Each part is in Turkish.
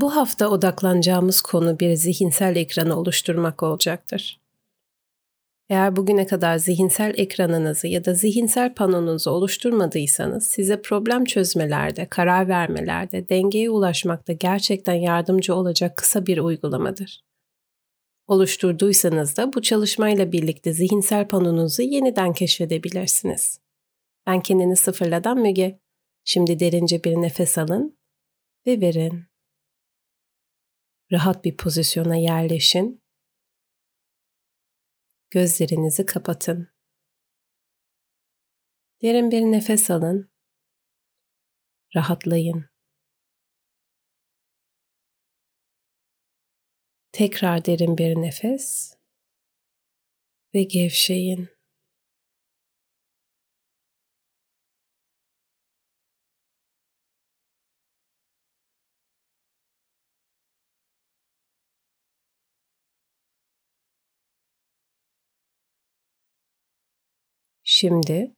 Bu hafta odaklanacağımız konu bir zihinsel ekranı oluşturmak olacaktır. Eğer bugüne kadar zihinsel ekranınızı ya da zihinsel panonunuzu oluşturmadıysanız size problem çözmelerde, karar vermelerde, dengeye ulaşmakta gerçekten yardımcı olacak kısa bir uygulamadır. Oluşturduysanız da bu çalışmayla birlikte zihinsel panonunuzu yeniden keşfedebilirsiniz. Ben kendini sıfırladan Müge. Şimdi derince bir nefes alın ve verin. Rahat bir pozisyona yerleşin. Gözlerinizi kapatın. Derin bir nefes alın. Rahatlayın. Tekrar derin bir nefes ve gevşeyin. Şimdi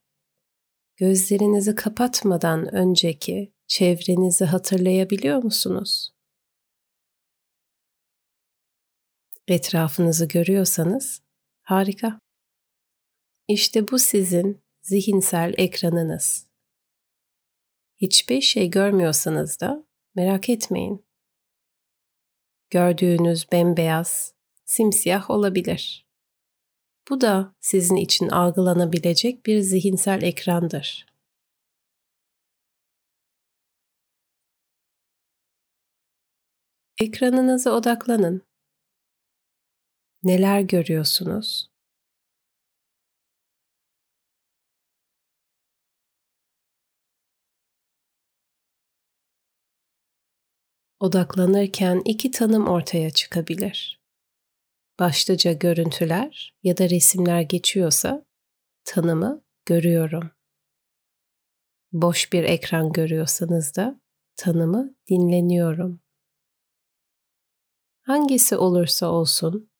gözlerinizi kapatmadan önceki çevrenizi hatırlayabiliyor musunuz? Etrafınızı görüyorsanız harika. İşte bu sizin zihinsel ekranınız. Hiçbir şey görmüyorsanız da merak etmeyin. Gördüğünüz bembeyaz, simsiyah olabilir. Bu da sizin için algılanabilecek bir zihinsel ekrandır. Ekranınıza odaklanın. Neler görüyorsunuz? Odaklanırken iki tanım ortaya çıkabilir başlıca görüntüler ya da resimler geçiyorsa tanımı görüyorum. Boş bir ekran görüyorsanız da tanımı dinleniyorum. Hangisi olursa olsun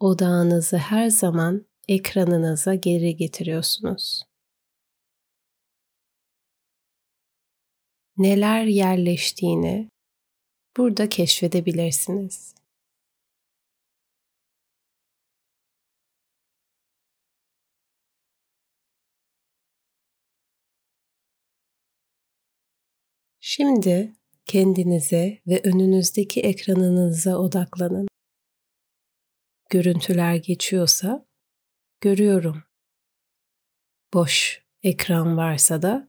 odağınızı her zaman ekranınıza geri getiriyorsunuz. Neler yerleştiğini burada keşfedebilirsiniz. Şimdi kendinize ve önünüzdeki ekranınıza odaklanın. Görüntüler geçiyorsa görüyorum. Boş ekran varsa da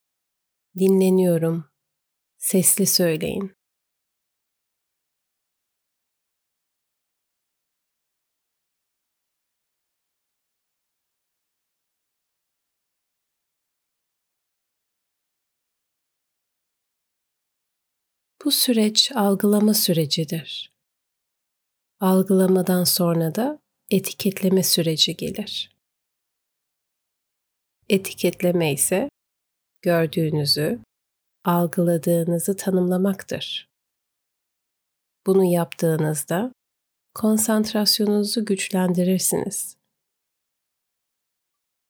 dinleniyorum. Sesli söyleyin. Bu süreç algılama sürecidir. Algılamadan sonra da etiketleme süreci gelir. Etiketleme ise gördüğünüzü, algıladığınızı tanımlamaktır. Bunu yaptığınızda konsantrasyonunuzu güçlendirirsiniz.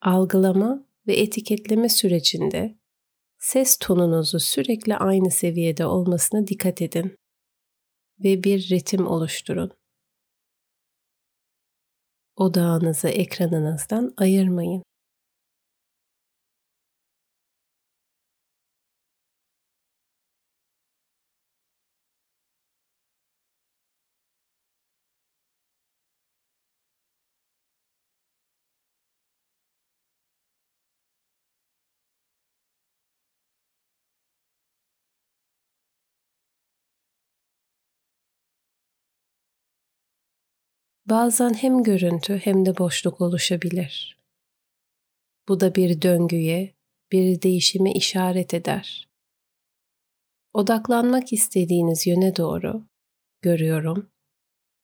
Algılama ve etiketleme sürecinde ses tonunuzu sürekli aynı seviyede olmasına dikkat edin ve bir ritim oluşturun. Odağınızı ekranınızdan ayırmayın. Bazen hem görüntü hem de boşluk oluşabilir. Bu da bir döngüye, bir değişime işaret eder. Odaklanmak istediğiniz yöne doğru görüyorum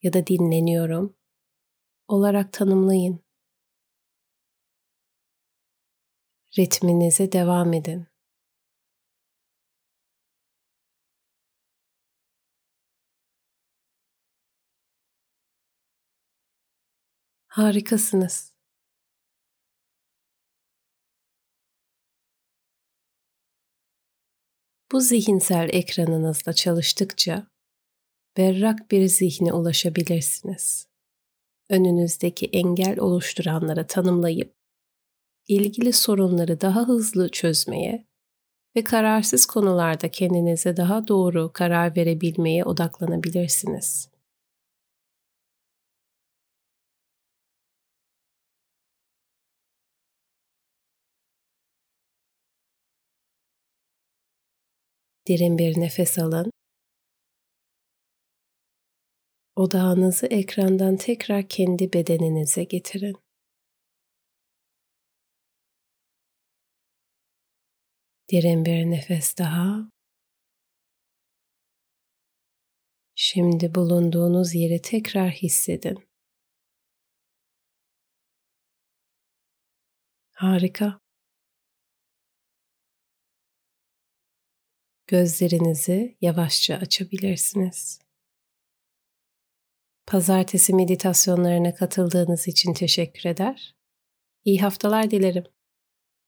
ya da dinleniyorum olarak tanımlayın. Ritminize devam edin. Harikasınız. Bu zihinsel ekranınızda çalıştıkça berrak bir zihne ulaşabilirsiniz. Önünüzdeki engel oluşturanları tanımlayıp ilgili sorunları daha hızlı çözmeye ve kararsız konularda kendinize daha doğru karar verebilmeye odaklanabilirsiniz. Derin bir nefes alın. Odağınızı ekrandan tekrar kendi bedeninize getirin. Derin bir nefes daha. Şimdi bulunduğunuz yeri tekrar hissedin. Harika. Gözlerinizi yavaşça açabilirsiniz. Pazartesi meditasyonlarına katıldığınız için teşekkür eder. İyi haftalar dilerim.